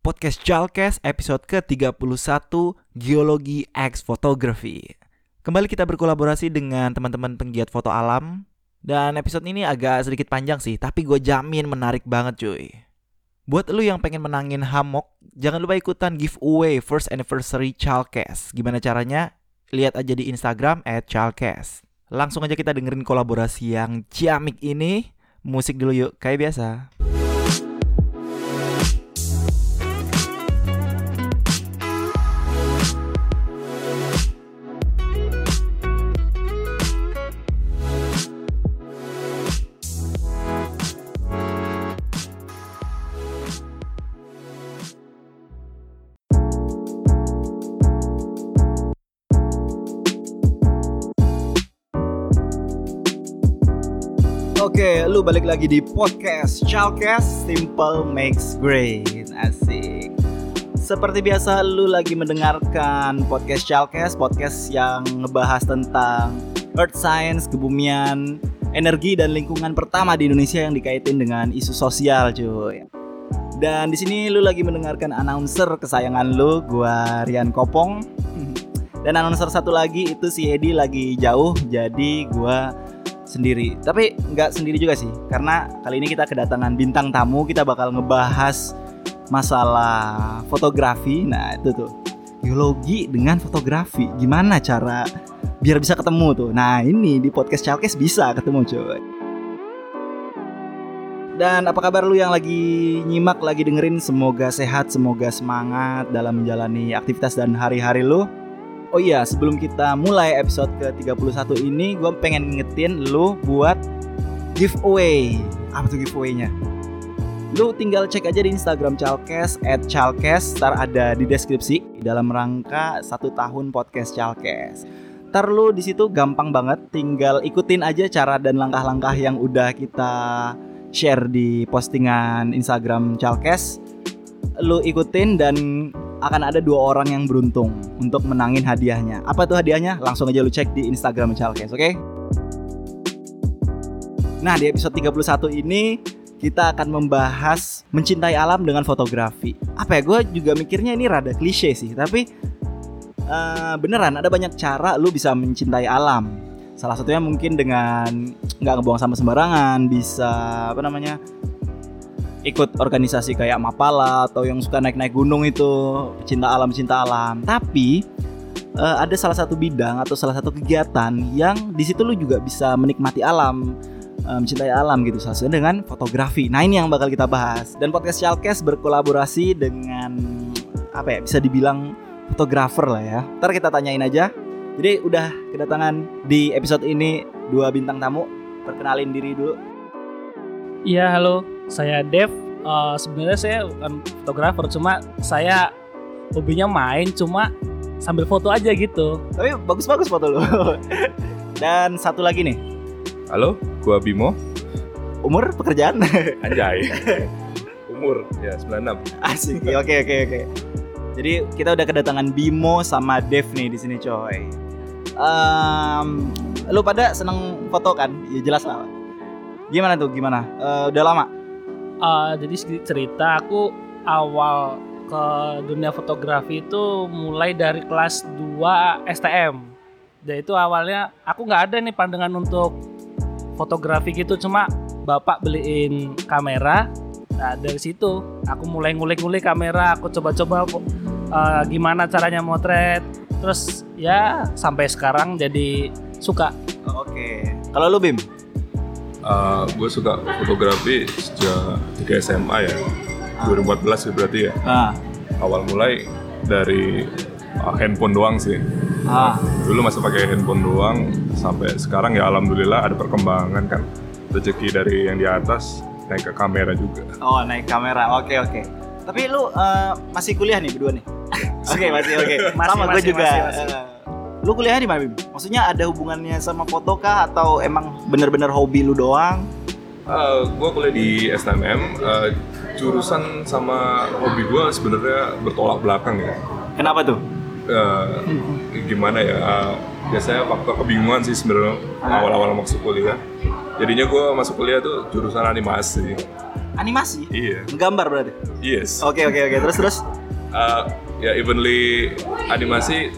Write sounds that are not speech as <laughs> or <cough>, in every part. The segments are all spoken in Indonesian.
Podcast Jalkes episode ke-31 Geologi X Photography. Kembali kita berkolaborasi dengan teman-teman penggiat foto alam dan episode ini agak sedikit panjang sih, tapi gue jamin menarik banget cuy. Buat lu yang pengen menangin hammock, jangan lupa ikutan giveaway first anniversary Chalkes. Gimana caranya? Lihat aja di Instagram at Chalkes. Langsung aja kita dengerin kolaborasi yang ciamik ini. Musik dulu yuk, kayak biasa. Oke, lu balik lagi di podcast Chalkes Simple Makes Great Asik. Seperti biasa lu lagi mendengarkan podcast Chalkes Podcast yang ngebahas tentang Earth Science, kebumian, energi dan lingkungan pertama di Indonesia yang dikaitin dengan isu sosial cuy. Dan di sini lu lagi mendengarkan announcer kesayangan lu, gua Rian Kopong. <laughs> Dan announcer satu lagi itu si Edi lagi jauh jadi gua sendiri. Tapi nggak sendiri juga sih, karena kali ini kita kedatangan bintang tamu. Kita bakal ngebahas masalah fotografi. Nah itu tuh geologi dengan fotografi. Gimana cara biar bisa ketemu tuh? Nah ini di podcast Chalkes bisa ketemu coy. Dan apa kabar lu yang lagi nyimak, lagi dengerin? Semoga sehat, semoga semangat dalam menjalani aktivitas dan hari-hari lu. Oh iya, sebelum kita mulai episode ke-31 ini, gue pengen ngingetin lu buat giveaway. Apa tuh giveaway-nya? Lu tinggal cek aja di Instagram Chalkes, at Chalkes, ntar ada di deskripsi dalam rangka satu tahun podcast Chalkes. Ntar lu di situ gampang banget, tinggal ikutin aja cara dan langkah-langkah yang udah kita share di postingan Instagram Chalkes. Lu ikutin dan akan ada dua orang yang beruntung untuk menangin hadiahnya. Apa tuh hadiahnya? Langsung aja lu cek di Instagram Chalkes, oke? Okay? Nah, di episode 31 ini kita akan membahas mencintai alam dengan fotografi. Apa ya? Gue juga mikirnya ini rada klise sih, tapi uh, beneran ada banyak cara lu bisa mencintai alam. Salah satunya mungkin dengan nggak ngebuang sampah sembarangan, bisa apa namanya ikut organisasi kayak Mapala atau yang suka naik-naik gunung itu cinta alam cinta alam. Tapi uh, ada salah satu bidang atau salah satu kegiatan yang di situ lu juga bisa menikmati alam uh, mencintai alam gitu salah satunya dengan fotografi. Nah ini yang bakal kita bahas. Dan podcast Chalkes berkolaborasi dengan apa ya bisa dibilang fotografer lah ya. Ntar kita tanyain aja. Jadi udah kedatangan di episode ini dua bintang tamu. Perkenalin diri dulu. Iya halo, saya Dev. Uh, Sebenarnya saya bukan fotografer, cuma saya hobinya main, cuma sambil foto aja gitu. Tapi bagus-bagus foto lo. <laughs> Dan satu lagi nih. Halo, gua Bimo. Umur pekerjaan? <laughs> Anjay. Umur ya 96. Asik. Oke oke oke. Jadi kita udah kedatangan Bimo sama Dev nih di sini coy. Um, lu pada seneng foto kan? Ya jelas lah Gimana tuh? Gimana? Uh, udah lama? Uh, jadi sedikit cerita aku awal ke dunia fotografi itu mulai dari kelas 2 STM. Dan itu awalnya aku nggak ada nih pandangan untuk fotografi gitu, cuma bapak beliin kamera. Nah dari situ aku mulai ngulik-ngulik kamera, aku coba-coba uh, gimana caranya motret. Terus ya sampai sekarang jadi suka. Oke. Kalau lu Bim? Uh, gue suka fotografi sejak tiga SMA ya, ah. 2014 berarti ya. Ah. Awal mulai dari uh, handphone doang sih. Ah. Dulu masih pakai handphone doang, sampai sekarang ya alhamdulillah ada perkembangan kan. Rezeki dari yang di atas naik ke kamera juga. Oh naik kamera, oke oke. Tapi lu uh, masih kuliah nih berdua nih? <laughs> Oke okay, masih oke. Okay. Sama gue juga. Masih, masih. Uh, lu kuliahnya di mana Bim? Maksudnya ada hubungannya sama foto kah atau emang bener-bener hobi lu doang? Uh, gua kuliah di STMM, uh, jurusan sama hobi gua sebenarnya bertolak belakang ya. Kenapa tuh? Uh, gimana ya? Uh, biasanya faktor kebingungan sih sebenarnya awal-awal masuk kuliah. Jadinya gua masuk kuliah tuh jurusan animasi. Animasi? Iya. Gambar berarti? Yes. Oke oke oke. Terus terus? Uh, ya evenly animasi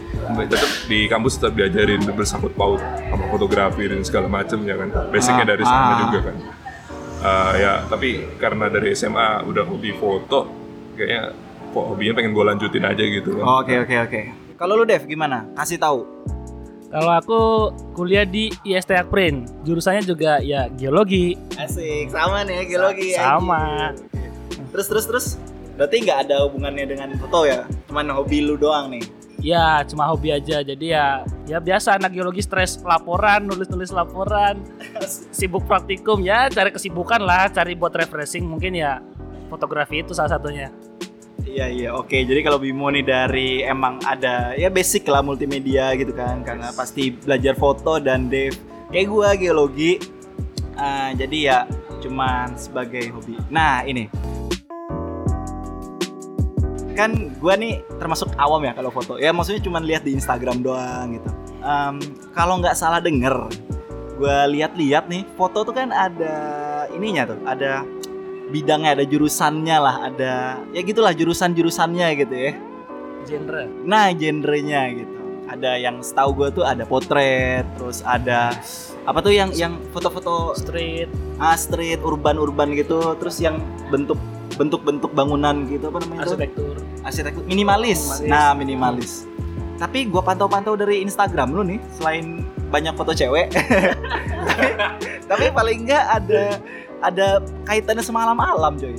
tetap di kampus tetap diajarin bersangkut paut sama fotografi dan segala macam ya kan. Basicnya ah, dari sana ah. juga kan. Uh, ya tapi karena dari SMA udah hobi foto, kayaknya kok hobinya pengen gue lanjutin aja gitu. Oke oke oke. Kalau lu Dev gimana? Kasih tahu. Kalau aku kuliah di IST Akprin, jurusannya juga ya geologi. Asik, sama nih ya geologi. Sa sama. Terus terus terus. Berarti nggak ada hubungannya dengan foto ya? Cuman hobi lu doang nih. Ya, cuma hobi aja. Jadi ya ya biasa anak geologi stres laporan, nulis-nulis laporan, <laughs> sibuk praktikum. Ya, cari kesibukan lah, cari buat refreshing. Mungkin ya fotografi itu salah satunya. Iya iya. Oke jadi kalau Bimo nih dari emang ada ya basic lah multimedia gitu kan. Karena pasti belajar foto dan Dev. Kayak gue geologi. Uh, jadi ya cuman sebagai hobi. Nah ini kan gue nih termasuk awam ya kalau foto. Ya maksudnya cuma lihat di Instagram doang gitu. Um, kalau nggak salah denger gue lihat-lihat nih foto tuh kan ada ininya tuh ada bidangnya ada jurusannya lah ada ya gitulah jurusan jurusannya gitu ya. Genre. Nah genrenya gitu. Ada yang setahu gue tuh ada potret terus ada apa tuh yang yang foto-foto street. Ah street urban urban gitu terus yang bentuk bentuk-bentuk bangunan gitu apa namanya arsitektur arsitektur minimalis. minimalis nah minimalis tapi gue pantau-pantau dari Instagram lu nih selain banyak foto cewek <laughs> tapi, tapi paling enggak ada ada kaitannya sama alam-alam coy.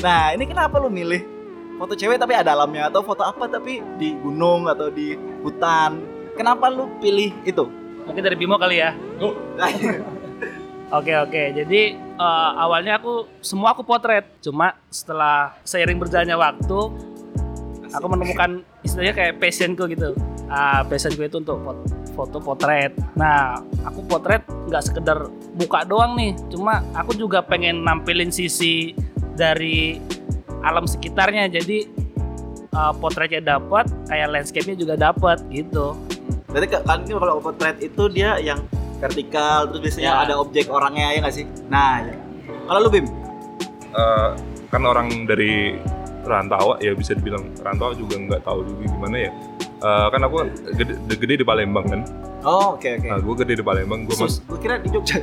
Nah ini kenapa lu milih foto cewek tapi ada alamnya atau foto apa tapi di gunung atau di hutan? Kenapa lu pilih itu? Mungkin dari Bimo kali ya. Oh. <laughs> Oke oke, jadi uh, awalnya aku semua aku potret, cuma setelah seiring berjalannya waktu, aku menemukan istilahnya kayak passionku gitu. Ah, passionku itu untuk foto potret. Nah, aku potret nggak sekedar muka doang nih, cuma aku juga pengen nampilin sisi dari alam sekitarnya. Jadi uh, potretnya dapat, kayak landscape-nya juga dapat gitu. Berarti kan kalau potret itu dia yang vertikal, terus biasanya ya. ada objek orangnya ya nggak sih? Nah, ya. kalau lu Bim? Uh, kan orang dari rantau ya bisa dibilang rantau juga nggak tahu juga gimana ya uh, kan aku gede, gede di Palembang kan? Oh oke okay, oke. Okay. nah, gue gede di Palembang gue mas gue kira di Jogja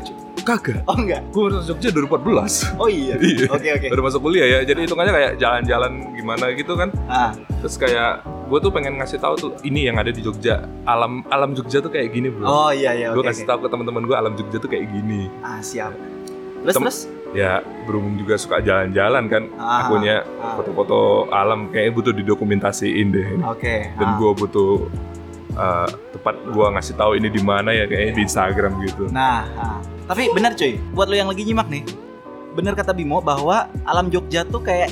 kagak. Oh enggak? Gue masuk Jogja 2014 oh iya? <laughs> Iya. Oke okay, oke. Okay. baru masuk kuliah ya. Jadi hitungannya kayak jalan-jalan gimana gitu kan? Ah. terus kayak gue tuh pengen ngasih tahu tuh ini yang ada di Jogja. Alam alam Jogja tuh kayak gini bro. Oh iya iya. Gue okay, kasih okay. tahu ke teman-teman gue alam Jogja tuh kayak gini. Ah siap. Terus Tem terus ya berhubung juga suka jalan-jalan kan ah, akunya ah. foto-foto alam kayaknya butuh didokumentasiin deh oke okay, dan ah. gue butuh uh, tepat gue ngasih tahu ini di mana ya kayaknya di Instagram gitu nah ah. tapi benar cuy buat lo yang lagi nyimak nih benar kata Bimo bahwa alam Jogja tuh kayak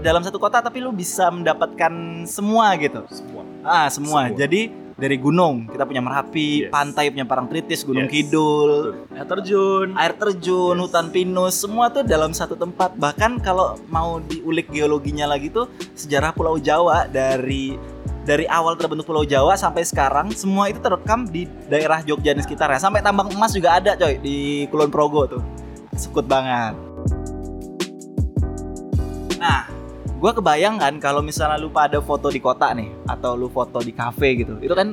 dalam satu kota tapi lu bisa mendapatkan semua gitu semua ah semua, semua. jadi dari gunung kita punya Merapi, yes. pantai punya Parangtritis, Gunung yes. Kidul, air terjun, air terjun, yes. hutan pinus, semua tuh dalam satu tempat. Bahkan kalau mau diulik geologinya lagi tuh sejarah Pulau Jawa dari dari awal terbentuk Pulau Jawa sampai sekarang semua itu terekam di daerah Jogja dan sekitarnya. Sampai tambang emas juga ada coy di Kulon Progo tuh. Sekut banget. Nah, gue kebayang kan kalau misalnya lu pada foto di kota nih atau lu foto di cafe gitu itu kan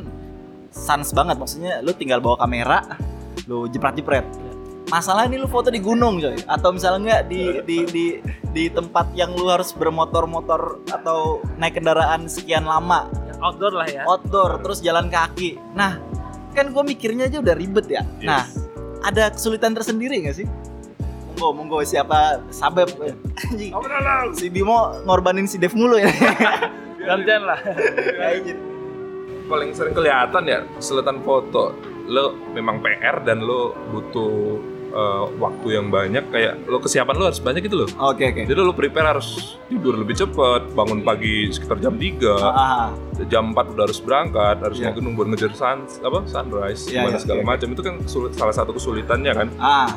sans banget. Maksudnya lu tinggal bawa kamera lu jepret-jepret. Masalah ini lu foto di gunung coy. Atau misalnya enggak di di di di tempat yang lu harus bermotor-motor atau naik kendaraan sekian lama. Outdoor lah ya. Outdoor terus jalan kaki. Nah kan gue mikirnya aja udah ribet ya. Yes. nah ada kesulitan tersendiri gak sih monggo monggo siapa sabep anjing si Bimo ngorbanin si Dev mulu ya <laughs> gantian lah paling sering kelihatan ya kesulitan foto lo memang PR dan lo butuh uh, waktu yang banyak kayak lo kesiapan lo harus banyak gitu loh. Oke okay, oke. Okay. Jadi lo prepare harus tidur lebih cepat, bangun pagi sekitar jam 3. Ah, ah. Jam 4 udah harus berangkat, harus yeah. mau buat ngejar sun, apa sunrise, yeah, yeah, segala okay. macam. Itu kan salah satu kesulitannya kan. Ah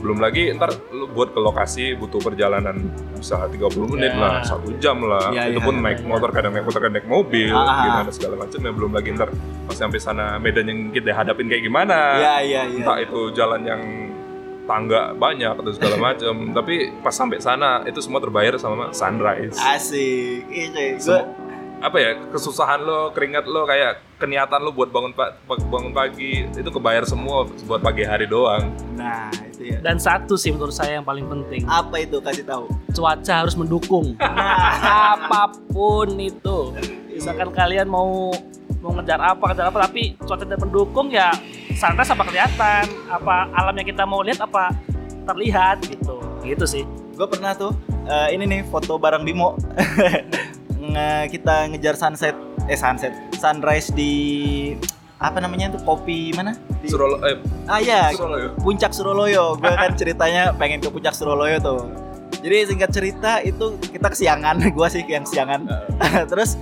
belum lagi ntar lu buat ke lokasi butuh perjalanan bisa 30 menit yeah. lah satu jam lah yeah, itu yeah, pun yeah, naik yeah. motor kadang naik motor kadang naik mobil ah. gimana segala macam ya belum lagi ntar pas sampai sana medan yang kita hadapin kayak gimana yeah, yeah, yeah, entah yeah. itu jalan yang tangga banyak atau segala <laughs> macam tapi pas sampai sana itu semua terbayar sama sunrise asik iya gue apa ya kesusahan lo keringat lo kayak keniatan lo buat bangun pa bangun pagi itu kebayar semua buat pagi hari doang nah itu ya dan satu sih menurut saya yang paling penting. Apa itu? Kasih tahu. Cuaca harus mendukung. <laughs> Apa pun itu. Misalkan kalian mau mau ngejar apa ngejar apa tapi cuaca tidak mendukung ya sunrise apa kelihatan? Apa alam yang kita mau lihat apa terlihat gitu. Gitu sih. Gue pernah tuh uh, ini nih foto bareng Bimo. <laughs> Nge kita ngejar sunset eh sunset sunrise di apa namanya tuh kopi mana? Di, Surolo eh, ah iya Suroloyo. puncak Suroloyo. Gue <laughs> kan ceritanya pengen ke puncak Suroloyo tuh. Jadi singkat cerita itu kita kesiangan, <laughs> gue sih yang kesiangan. <laughs> Terus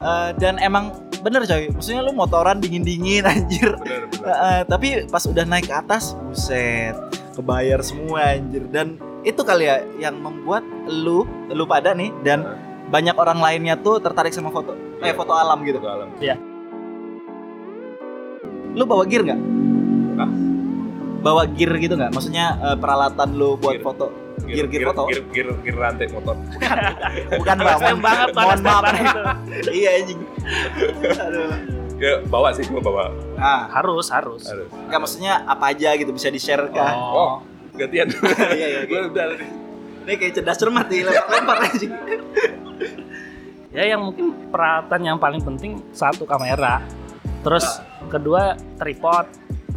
uh, dan emang bener coy, maksudnya lu motoran dingin dingin anjir. Bener, bener. Uh, tapi pas udah naik ke atas, buset, kebayar semua anjir. Dan itu kali ya yang membuat lu, lu pada nih dan uh banyak orang lainnya tuh tertarik sama foto eh foto alam gitu. Foto alam. Iya. Lu bawa gear nggak? Bawa gear gitu nggak? Maksudnya uh, peralatan lu buat gear. foto? Gear, gear, gear foto? Gear, gear, gear rantai motor. Bukan, <laughs> bukan bang. banget Mohon maaf itu. iya anjing. Aduh. Ya, bawa sih gua bawa. Ah, harus, harus. Harus. Enggak maksudnya apa aja gitu bisa di-share kan? Oh, oh gantian. <laughs> iya, iya. Gua udah ini kayak cerdas cermat nih lempar-lempar aja ya yang mungkin peralatan yang paling penting satu kamera terus kedua tripod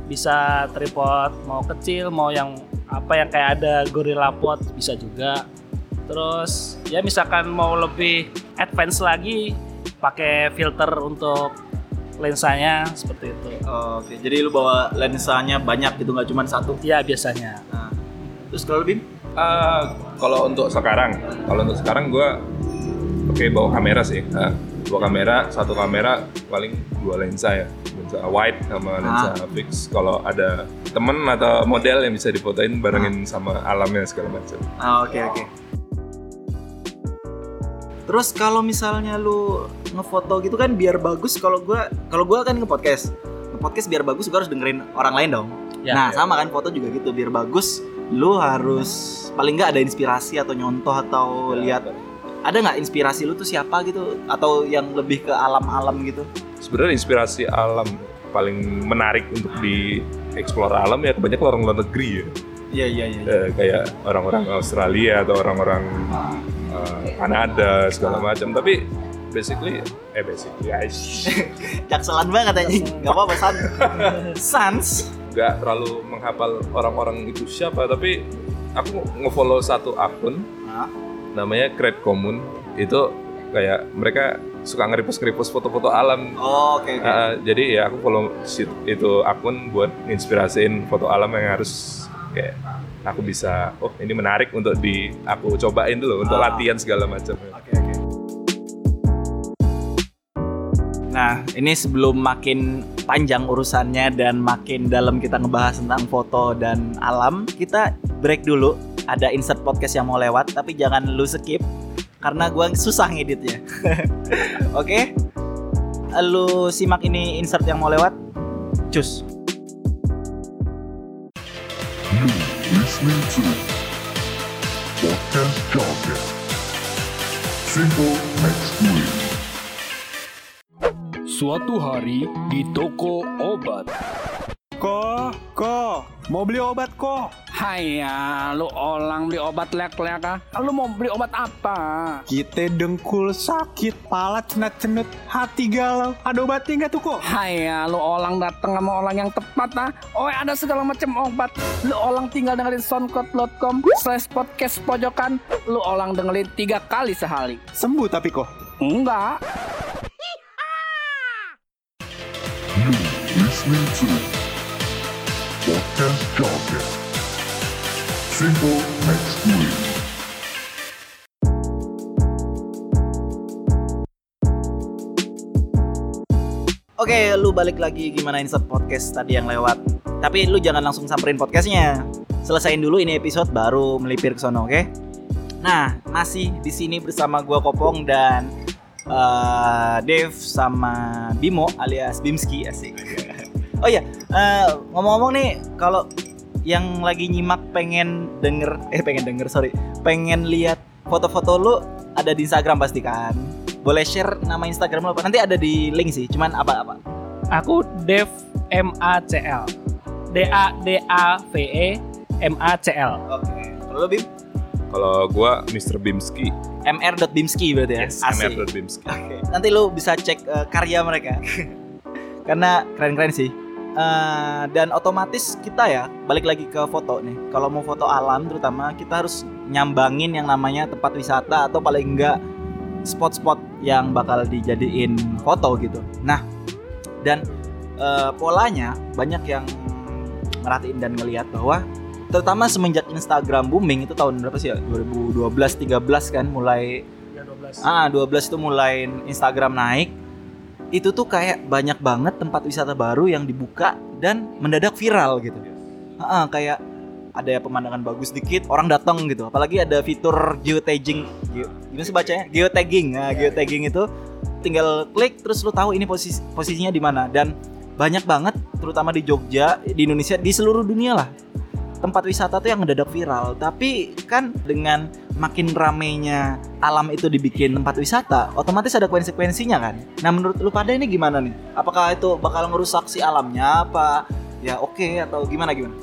bisa tripod mau kecil mau yang apa yang kayak ada gorilla pot bisa juga terus ya misalkan mau lebih advance lagi pakai filter untuk lensanya seperti itu. Oh, Oke, jadi lu bawa lensanya banyak gitu nggak cuma satu? Iya biasanya. Nah. Terus kalau lebih? Uh, kalau untuk sekarang, kalau untuk sekarang gue oke okay, bawa kamera sih. Uh, bawa kamera, satu kamera paling dua lensa ya, lensa wide sama lensa ah. fix. Kalau ada temen atau model yang bisa difotoin barengin ah. sama alamnya segala macam. Ah, oke okay, oke. Okay. Terus kalau misalnya lu ngefoto gitu kan biar bagus kalau gua kalau gua kan nge-podcast. Nge-podcast biar bagus gua harus dengerin orang lain dong. Ya, nah, ya. sama kan foto juga gitu biar bagus lu harus paling nggak ada inspirasi atau nyontoh atau lihat ada nggak inspirasi lu tuh siapa gitu atau yang lebih ke alam-alam gitu sebenarnya inspirasi alam paling menarik untuk di explore alam ya kebanyakan orang luar negeri ya Iya iya iya. Eh, kayak orang-orang Australia atau orang-orang uh, Kanada segala macam. Tapi basically eh basically guys. <laughs> Jakselan banget aja. Gak apa-apa <laughs> Sans. Sans. Gak terlalu menghafal orang-orang itu siapa tapi aku ngefollow satu akun Hah? Namanya Create Common itu kayak mereka suka nge-repost foto-foto alam. Oh, oke. Okay, okay. uh, jadi ya aku follow itu akun buat inspirasiin foto alam yang harus kayak aku bisa oh ini menarik untuk di aku cobain dulu untuk oh. latihan segala macam. Oke okay, oke. Okay. Nah, ini sebelum makin panjang urusannya dan makin dalam kita ngebahas tentang foto dan alam, kita break dulu. Ada insert podcast yang mau lewat, tapi jangan lu skip karena gua susah ngeditnya. <laughs> Oke? Okay? Lu simak ini insert yang mau lewat. Cus. Simple next week. Suatu hari di toko obat. Ko, ko, mau beli obat ko? Haya, lu orang beli obat lek-lek ah? Lu mau beli obat apa? Kita dengkul sakit, pala cenut-cenut, hati galau. Ada obatnya nggak tuh kok? Haya, lu orang dateng sama orang yang tepat ah. Oh ada segala macam obat. Lu orang tinggal dengerin soundcloud.com slash podcast pojokan. Lu orang dengerin tiga kali sehari. Sembuh tapi kok? Enggak. You listening. Oke, lu balik lagi gimana insert podcast tadi yang lewat. Tapi lu jangan langsung samperin podcastnya. Selesain dulu ini episode baru melipir ke sono, oke? Nah, masih di sini bersama gua Kopong dan uh, Dev sama Bimo alias Bimski asik. oh iya, uh, ngomong-ngomong nih kalau yang lagi nyimak pengen denger eh pengen denger sorry pengen lihat foto-foto lu ada di Instagram pasti kan boleh share nama Instagram lo apa nanti ada di link sih cuman apa apa Aku Dev M A C L. D A D A V E M A C L. oke kalau lu Bim Kalau gua Mr. Bimski, mr.bimski berarti ya yes, Asik. MR. Bimski. Oke. Nanti lu bisa cek eh, karya mereka. <laughs> Karena keren-keren sih. Eh, dan otomatis kita ya balik lagi ke foto nih. Kalau mau foto alam terutama kita harus nyambangin yang namanya tempat wisata atau paling enggak spot-spot yang bakal dijadiin foto gitu. Nah, dan eh, polanya banyak yang merhatiin dan ngelihat bahwa terutama semenjak Instagram booming itu tahun berapa sih ya? 2012 13 kan mulai Ya 12. Ah, 12 itu mulai Instagram naik. Itu tuh kayak banyak banget tempat wisata baru yang dibuka dan mendadak viral gitu. Ah, ah, kayak ada ya pemandangan bagus dikit, orang datang gitu. Apalagi ada fitur geotagging. Geo, gimana sih bacanya? Geotagging. Nah, geotagging itu tinggal klik terus lu tahu ini posisi posisinya di mana dan banyak banget terutama di Jogja, di Indonesia, di seluruh dunia lah tempat wisata tuh yang mendadak viral. Tapi kan dengan makin ramenya alam itu dibikin tempat wisata otomatis ada konsekuensinya kan? Nah menurut lu pada ini gimana nih? Apakah itu bakal ngerusak si alamnya apa? Ya oke atau gimana gimana?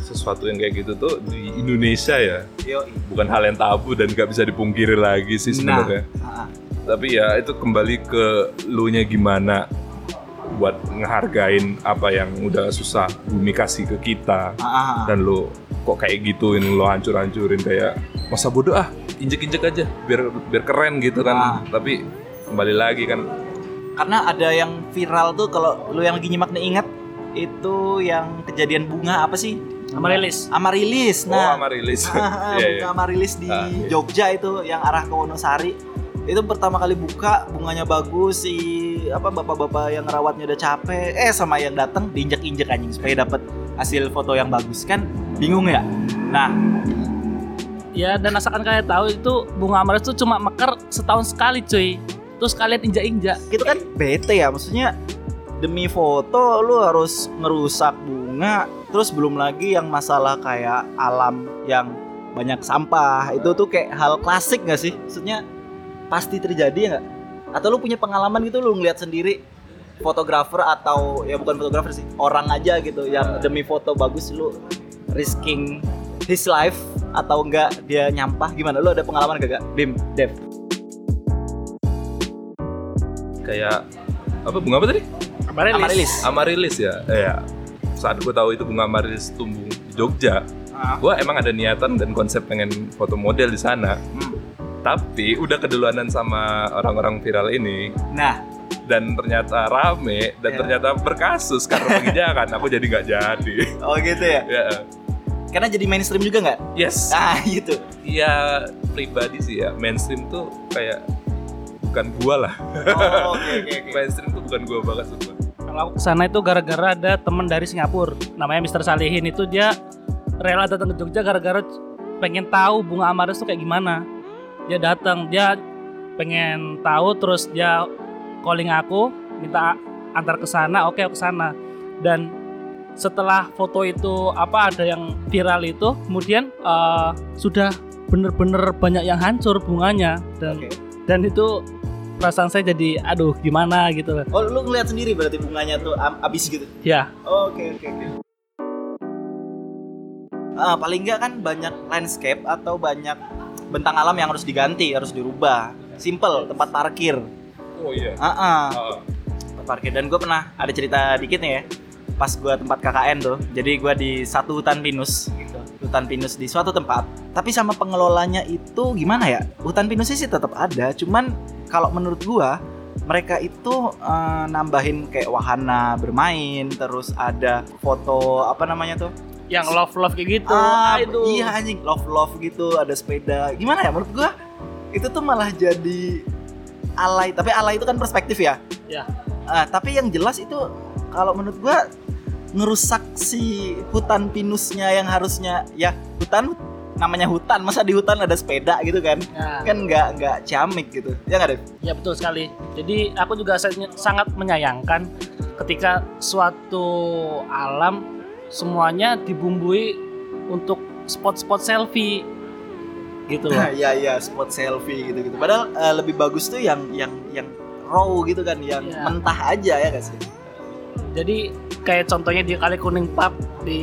Sesuatu yang kayak gitu tuh di Indonesia ya, yo. bukan hal yang tabu dan nggak bisa dipungkiri lagi sih nah. sebenarnya. ah, Tapi ya itu kembali ke lu nya gimana buat ngehargain apa yang udah susah bumi kasih ke kita ah, ah, ah. dan lo kok kayak gituin lo hancur-hancurin kayak masa bodoh ah injek-injek aja biar biar keren gitu kan Ah. tapi kembali lagi kan karena ada yang viral tuh kalau lu yang lagi nyimak nih ingat itu yang kejadian bunga apa sih Amarilis. Amarilis oh nah sama rilis Ah, <laughs> ah, <laughs> Iya, bunga iya. amarilis di Ah, iya. Jogja itu yang arah ke Wonosari itu pertama kali buka bunganya bagus si apa bapak-bapak yang rawatnya udah capek eh sama yang datang diinjek-injek anjing supaya dapat hasil foto yang bagus kan? Bingung ya? Nah. Ya dan asalkan kalian tahu itu bunga amarilis itu cuma mekar setahun sekali cuy. Terus kalian injak-injak. itu kan bete ya maksudnya demi foto lu harus ngerusak bunga terus belum lagi yang masalah kayak alam yang banyak sampah. Itu tuh kayak hal klasik gak sih? Maksudnya pasti terjadi ya nggak atau lu punya pengalaman gitu lu ngeliat sendiri fotografer atau ya bukan fotografer sih orang aja gitu yang demi foto bagus lu risking his life atau enggak dia nyampah? Gimana? Lu ada pengalaman gak, gak? Bim? Dev? Kayak apa bunga apa tadi? Amarilis. Amarilis. Amarilis ya? Ya. Saat gue tahu itu bunga amarilis tumbuh di Jogja Ah. gue emang ada niatan dan konsep pengen foto model di sana. Hmm. Tapi udah keduluanan sama orang-orang viral ini. Nah. Dan ternyata rame dan Ya. ternyata berkasus karena <laughs> penginjakan aku jadi nggak jadi. Oh gitu ya? Ya karena jadi mainstream juga nggak? Yes. Ah gitu. Ya pribadi sih ya. Mainstream tuh kayak bukan gua lah. Oh oke oke oke. <laughs> Mainstream tuh bukan gua banget sumpah Kalau aku ke sana itu gara-gara ada temen dari Singapura, namanya Mr. Salihin itu dia rela datang ke Jogja gara-gara pengen tahu bunga amarilis itu kayak gimana. Dia datang, dia pengen tahu terus dia calling aku, minta antar ke sana, oke aku ke sana. Dan setelah foto itu apa ada yang viral itu, kemudian eh, sudah bener-bener banyak yang hancur bunganya. Dan Oke. dan itu perasaan saya jadi aduh gimana? gitu oh lu ngeliat sendiri berarti bunganya tuh am- abis gitu? Ya. Oke oke oke. Ah, paling nggak kan banyak landscape atau banyak bentang alam yang harus diganti harus dirubah. Simple tempat parkir. Oh iya. Ah ah. Ah, tempat parkir. Dan gue pernah ada cerita dikit nih ya pas gue tempat KKN tuh. Jadi gue di satu hutan pinus gitu. Hutan pinus di suatu tempat. Tapi sama pengelolanya itu gimana ya? Hutan pinusnya sih tetap ada. Cuman kalau menurut gue mereka itu eh, nambahin kayak wahana bermain terus ada foto apa namanya tuh yang love love kayak gitu. Ah, itu? iya anjing. Love love gitu ada sepeda. Gimana ya? Menurut gue itu tuh malah jadi alay. Tapi alay itu kan perspektif ya? Ya. Ah, tapi yang jelas itu kalau menurut gua ngerusak si hutan pinusnya yang harusnya ya hutan namanya hutan. Masa di hutan ada sepeda gitu kan? Ya, kan nggak nggak ciamik gitu. Ya nggak deh ya betul sekali. Jadi aku juga sa- sangat menyayangkan ketika suatu alam semuanya dibumbui untuk spot-spot selfie gitu loh. Iya <laughs> iya spot selfie gitu gitu. Padahal uh, lebih bagus tuh yang yang yang raw gitu kan, yang Iya. mentah aja ya sih? Jadi kayak contohnya di Kali Kuning Park di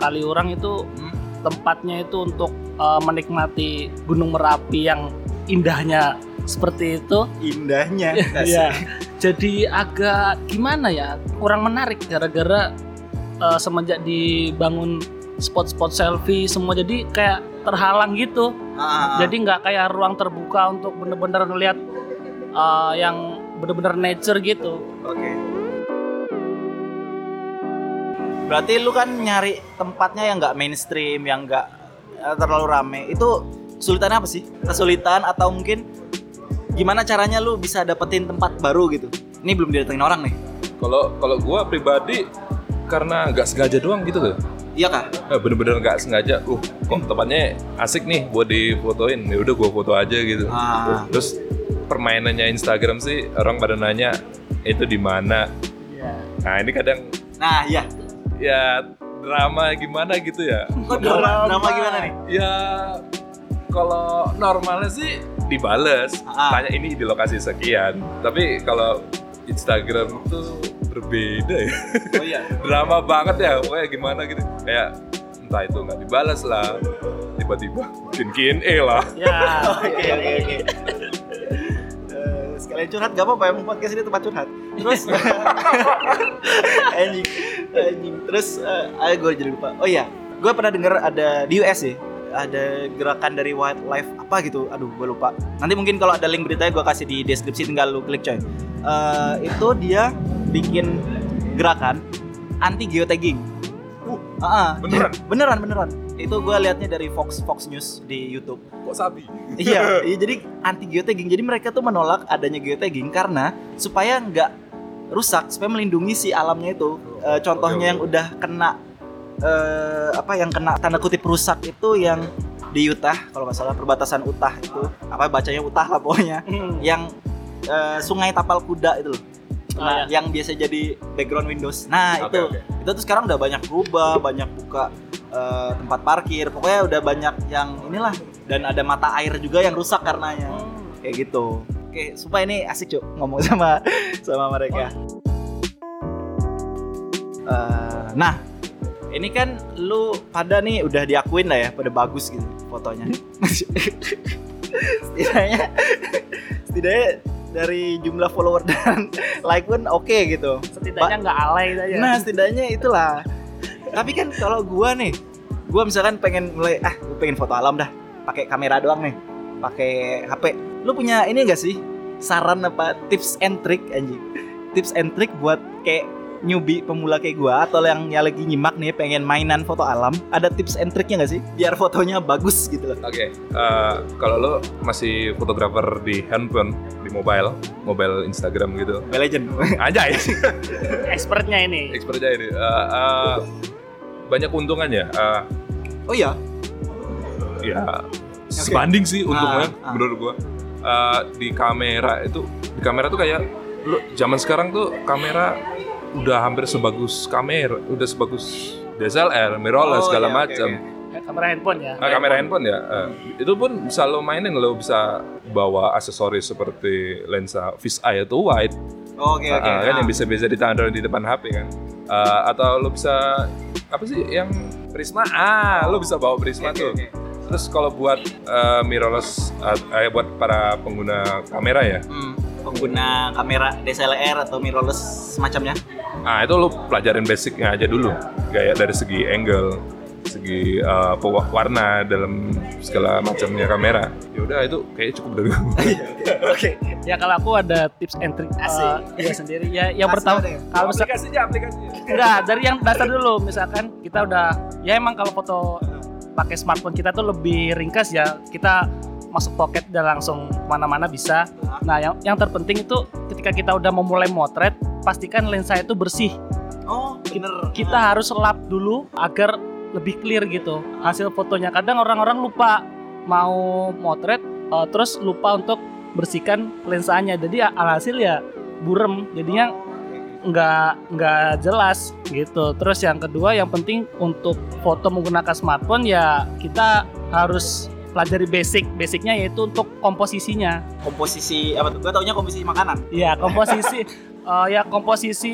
Kaliurang itu Hmm. tempatnya itu untuk uh, menikmati Gunung Merapi yang indahnya seperti itu. Indahnya. <laughs> Iya. Jadi agak gimana ya? Kurang menarik gara-gara uh, semenjak dibangun spot-spot selfie semua jadi kayak terhalang gitu. Ah, Jadi nggak kayak ruang terbuka untuk bener-bener ngelihat uh, yang bener-bener nature gitu. Oke. Berarti lu kan nyari tempatnya yang nggak mainstream, yang nggak eh, terlalu rame. Itu kesulitannya apa sih? Kesulitan atau mungkin gimana caranya lu bisa dapetin tempat baru gitu? Ini belum didatengin orang nih. Kalau kalau gua pribadi karena nggak sengaja doang gitu tuh. Iya kah? Eh, bener-bener nggak sengaja. Uh, kok tempatnya asik nih buat difotoin. Ya udah gua foto aja gitu. Ah. Terus permainannya Instagram sih orang pada nanya itu di mana. Nah ini kadang Nah, iya. ya drama gimana gitu ya. <laughs> Kok drama, drama gimana nih? Ya kalau normalnya sih dibales. Ah. Tanya ini di lokasi sekian. Tapi kalau Instagram itu berbeda ya. Oh iya. <laughs> Drama banget ya. Pokoknya gimana gitu. Kayak entah itu nggak dibalas lah. Tiba-tiba bikin Q&A lah. <laughs> Ya. Oke, oke, oke. Eh, Sekalian curhat gak apa-apa emang podcast ini tempat curhat. Terus <laughs> anjing, anjing. Terus eh, ayo gue jadi lupa. Oh iya, gue pernah denger ada di US sih ada gerakan dari wildlife apa gitu aduh gue lupa nanti mungkin kalau ada link beritanya gue kasih di deskripsi tinggal lu klik coy Eh, itu dia bikin gerakan anti geotagging uh, ah, beneran? beneran beneran itu gue liatnya dari Fox Fox News di YouTube Kok sabi? <laughs> iya, <laughs> iya jadi anti geotagging. Jadi mereka tuh menolak adanya geotagging karena supaya nggak rusak, supaya melindungi si alamnya itu. Eh, contohnya yang udah kena eh, apa yang kena tanda kutip rusak itu yang di Utah kalau nggak salah perbatasan Utah itu apa bacanya Utah lah pokoknya Hmm. yang eh, sungai tapal kuda itu loh Oh, Nah, yang biasa jadi background Windows. Nah, Oke, itu oke. itu tuh sekarang udah banyak berubah, banyak buka eh, tempat parkir. Pokoknya udah banyak yang inilah dan ada mata air juga yang rusak karenanya. Kayak gitu. Oke, supaya ini asik, Cuk, ngomong <laughs> sama sama mereka. Eh, nah, ini kan lu pada nih udah diakuin lah ya, pada bagus gitu fotonya. <laughs> <laughs> setidaknya setidaknya dari jumlah follower <laughs> dan like pun oke gitu. Setidaknya nggak alay aja. Nah, setidaknya itulah. Tapi kan kalau gua nih, gua misalkan pengen mulai ah, gua pengen foto alam dah, pakai kamera doang nih, pakai HP. Lu punya ini gak sih saran apa tips and trick anjing? Tips and trick buat kayak newbie pemula kayak gua atau yang, yang lagi nyimak nih pengen mainan foto alam, ada tips and tricknya gak sih? Biar fotonya bagus gitu loh. Oke, eh, kalau lo masih fotografer di handphone, di mobile, mobile Instagram gitu, Mobile Legend. <laughs> aja ya, Expertnya ini. expert aja ini. Eh, eh, banyak keuntungannya. Eh, oh iya. ya sebanding sih untungnya Ah, ah. menurut gua. Eh, di kamera itu, di kamera tuh kayak lo zaman sekarang tuh kamera udah hampir sebagus kamera, udah sebagus DSLR, mirrorless Oh, segala iya, oke, macam. oke. Kayak kamera handphone ya. Ah, kamera handphone ya. eh, itu pun bisa lo mainin lo bisa bawa aksesoris seperti lensa fisheye atau wide Oke oke. Ah, kan Ah. yang bisa bisa ditaruh di depan HP kan. Eh, atau lo bisa apa sih yang Prisma? Ah, lo bisa bawa Prisma Oke, tuh. oke. Terus kalau buat eh, mirrorless eh, buat para pengguna kamera ya. Hmm, pengguna kamera DSLR atau mirrorless semacamnya. Ah, itu lo pelajarin basicnya aja dulu. Kayak dari segi angle, segi pewa- warna dalam segala macamnya kamera. Ya udah itu kayak cukup dari gue. <laughs> Oke. Ya kalau aku ada tips and trick Asik. eh, iya sendiri. Ya yang Asik pertama ya? kalau misal aplikasinya, aplikasinya. enggak dari yang dasar dulu misalkan kita udah ya emang kalau foto pakai smartphone kita tuh lebih ringkas ya. Kita masuk pocket dan langsung mana-mana bisa. Nah, yang yang terpenting itu ketika kita udah memulai motret, pastikan lensa itu bersih. Oh, bener. Kita harus lap dulu agar lebih clear gitu hasil fotonya. Kadang orang-orang lupa mau motret eh, terus lupa untuk bersihkan lensanya. Jadi alhasil ya burem. Jadinya nggak nggak jelas gitu. Terus yang kedua yang penting untuk foto menggunakan smartphone ya kita harus pelajari basic. Basicnya yaitu untuk komposisinya. Komposisi apa tuh? Gue taunya komposisi makanan. Iya komposisi uh, <laughs> ya komposisi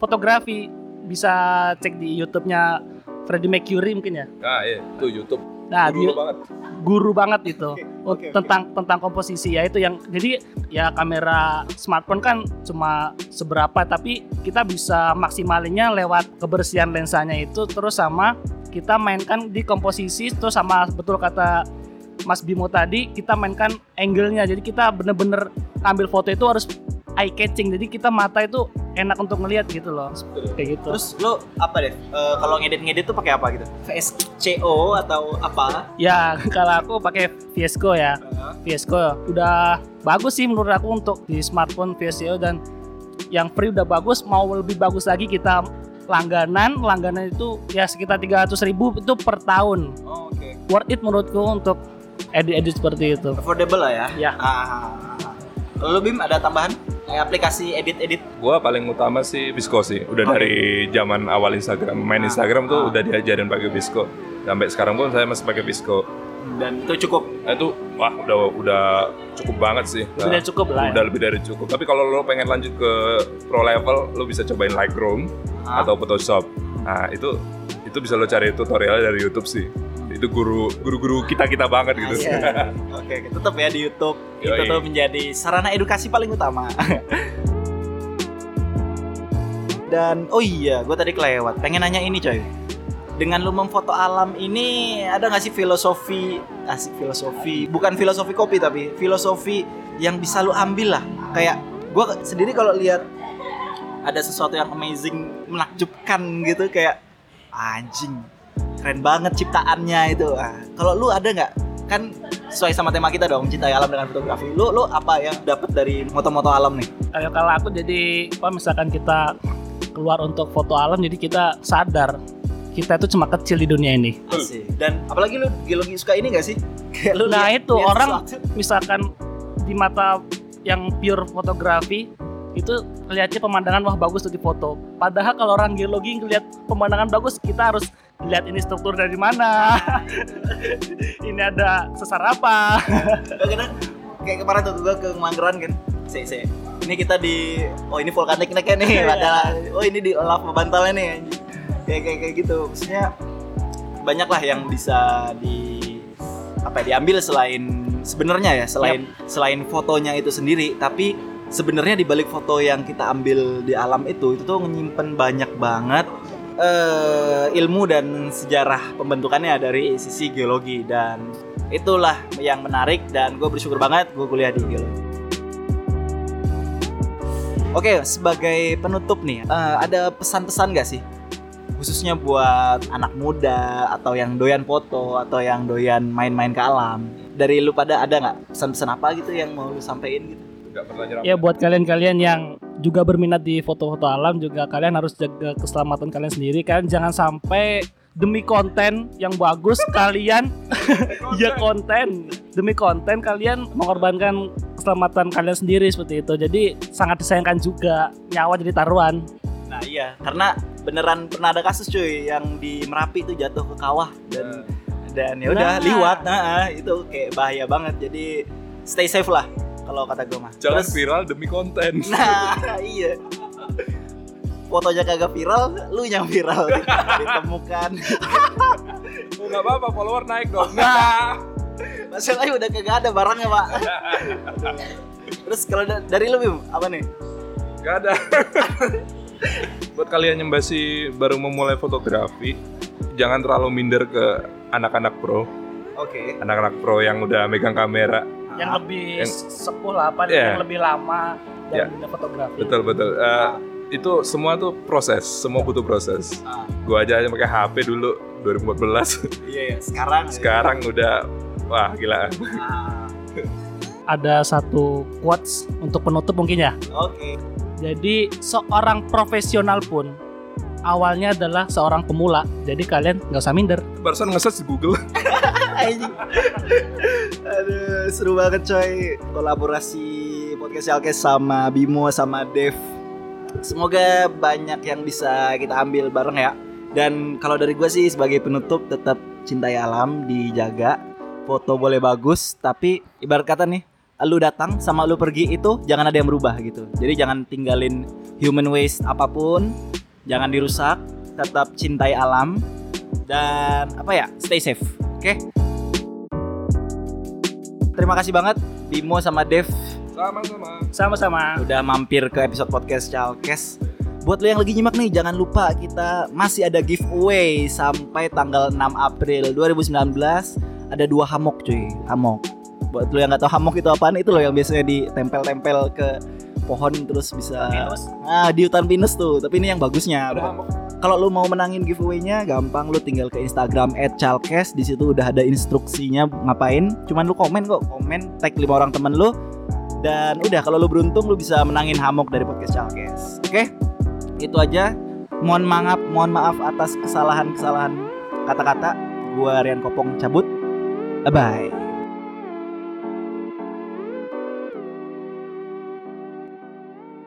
fotografi. Bisa cek di YouTube-nya Freddie Mercury mungkin ya? Nah, iya, itu YouTube. nah di banget. guru banget <laughs> itu Oh, oke, oke. tentang tentang komposisi. Ya itu yang jadi ya kamera smartphone kan cuma seberapa tapi kita bisa maksimalinya lewat kebersihan lensanya itu terus sama kita mainkan di komposisi terus sama betul kata Mas Bimo tadi kita mainkan angle-nya. Jadi kita bener-bener ambil foto itu harus eye catching jadi kita mata itu enak untuk ngelihat gitu loh. Kayak gitu. Terus lo apa deh Eh, kalau ngedit-ngedit tuh pakai apa gitu? VSCO atau apa? Ya <laughs> kalau aku pakai Fiesco ya. Fiesco udah bagus sih menurut aku untuk di smartphone Fiesco dan yang free udah bagus. Mau lebih bagus lagi kita langganan. Langganan itu ya sekitar 300 ribu itu per tahun. Oh, oke. Worth it menurutku untuk edit-edit seperti itu affordable lah ya Ya. ah. lo Bim ada tambahan Kayak aplikasi edit-edit Gua paling utama sih Visco sih. Udah Oke. dari zaman awal Instagram, main Ah, Instagram ah. tuh udah diajarin pakai Visco. Sampai sekarang pun saya masih pakai Visco. dan itu cukup Nah, itu wah udah udah cukup banget sih. Nah, Udah cukup lah ya. Udah lebih dari cukup. Tapi kalau lo pengen lanjut ke pro level, lo bisa cobain Lightroom Ah. atau Photoshop. Nah, itu itu bisa lo cari tutorial dari YouTube sih. Itu guru guru-guru kita-kita banget gitu. Iya. <laughs> Oke, oke, tetap ya di YouTube. Itu Yoi. tuh menjadi sarana edukasi paling utama. <laughs> Dan oh iya, gue tadi kelewat. Pengen nanya ini coy. Dengan lu memfoto alam ini ada nggak sih filosofi asik filosofi bukan filosofi kopi tapi filosofi yang bisa lu ambil lah kayak gue sendiri kalau lihat ada sesuatu yang amazing menakjubkan gitu kayak anjing keren banget ciptaannya itu ah, kalau lu ada nggak kan sesuai sama tema kita dong mencintai alam dengan fotografi lu lu apa yang dapat dari moto-moto alam nih Kayak kalau aku jadi apa misalkan kita keluar untuk foto alam jadi kita sadar kita itu cuma kecil di dunia ini Asik. dan apalagi lu geologi suka ini gak sih kayak <laughs> lu Nah lihat- itu lihat orang sesuatu. misalkan di mata yang pure fotografi itu lihatnya pemandangan wah bagus tuh di foto. Padahal kalau orang geologi ngelihat pemandangan bagus kita harus lihat ini struktur dari mana. <laughs> ini ada sesar apa. kadang kayak kemarin tuh gue ke Manggaran kan. Se se ini kita di oh ini volkanik nih nih. Padahal oh ini di lava bantalnya nih kayak kayak kayak gitu. Maksudnya banyak lah yang bisa di apa ya, diambil selain sebenarnya ya selain selain fotonya itu sendiri. Tapi sebenarnya di balik foto yang kita ambil di alam itu itu tuh menyimpan banyak banget eh, ilmu dan sejarah pembentukannya dari sisi geologi dan itulah yang menarik dan gue bersyukur banget gue kuliah di geologi. Oke, sebagai penutup nih, eh, ada pesan-pesan gak sih? Khususnya buat anak muda atau yang doyan foto atau yang doyan main-main ke alam. Dari lu pada ada nggak pesan-pesan apa gitu yang mau lu sampein gitu? Ya buat kalian-kalian yang juga berminat di foto-foto alam juga. Kalian harus jaga keselamatan kalian sendiri. Kan jangan sampai demi konten yang bagus <laughs> kalian ya konten. demi konten kalian mengorbankan keselamatan kalian sendiri seperti itu. Jadi sangat disayangkan juga nyawa jadi taruhan. Nah iya, karena beneran pernah ada kasus cuy yang di Merapi itu jatuh ke kawah dan dan ya udah Nah. liwat, nah itu kayak bahaya banget. Jadi stay safe lah kalau kata gue mah. Jangan Terus- viral demi konten. <laughs> Nah iya. Fotonya kagak viral, lu yang viral <laughs> ditemukan. Oh, nggak apa-apa, follower naik dong. <laughs> Masalahnya udah kagak ada barangnya pak. Terus kalau da- dari lu Bim, apa nih? Gak ada. Buat kalian yang masih baru memulai fotografi, jangan terlalu minder ke anak-anak pro, Oke. anak-anak pro yang udah megang kamera. Yang lebih Yang- sepuh lah apa Iya. yang lebih lama Iya. dalam dunia fotografi Betul betul. Eh, itu semua tuh proses, semua butuh proses. Ah, Gua aja aja pakai HP dulu 2014. iya ya, sekarang. Sekarang udah wah gila. Ah, <laughs> ada satu quotes untuk penutup mungkin ya Oke. Jadi seorang profesional pun awalnya adalah seorang pemula. Jadi kalian nggak usah minder. Barusan nge-search di Google. <laughs> Anjing. Aduh, seru banget coy. Kolaborasi podcast Alkes sama Bimo sama Dev. semoga banyak yang bisa kita ambil bareng ya. Dan kalau dari gue sih sebagai penutup tetap cintai alam, dijaga. Foto boleh bagus, tapi ibarat kata nih, lu datang sama lu pergi itu jangan ada yang berubah gitu. Jadi jangan tinggalin human waste apa pun, jangan dirusak, tetap cintai alam dan apa ya, stay safe. Oke. Okay? Terima kasih banget Bimo sama Dev sama-sama. Sama-sama. Udah mampir ke episode podcast Chalkes. Buat lo yang lagi nyimak nih, jangan lupa kita masih ada giveaway sampai tanggal 6 April 2019. Ada dua hamok cuy, hamok. Buat lo yang nggak tahu hamok itu apaan, itu lo yang biasanya ditempel-tempel ke pohon terus bisa Pinus. ah di hutan pinus tuh tapi ini yang bagusnya kalau lu mau menangin giveaway-nya gampang lu tinggal ke Instagram @chalkes di situ udah ada instruksinya ngapain cuman lu komen kok komen tag lima orang temen lu dan udah kalau lu beruntung lu bisa menangin hamok dari podcast Chalkes. Oke? Itu aja. Mohon maaf, mohon maaf atas kesalahan-kesalahan kata-kata. Gua Rian Kopong cabut. Bye bye.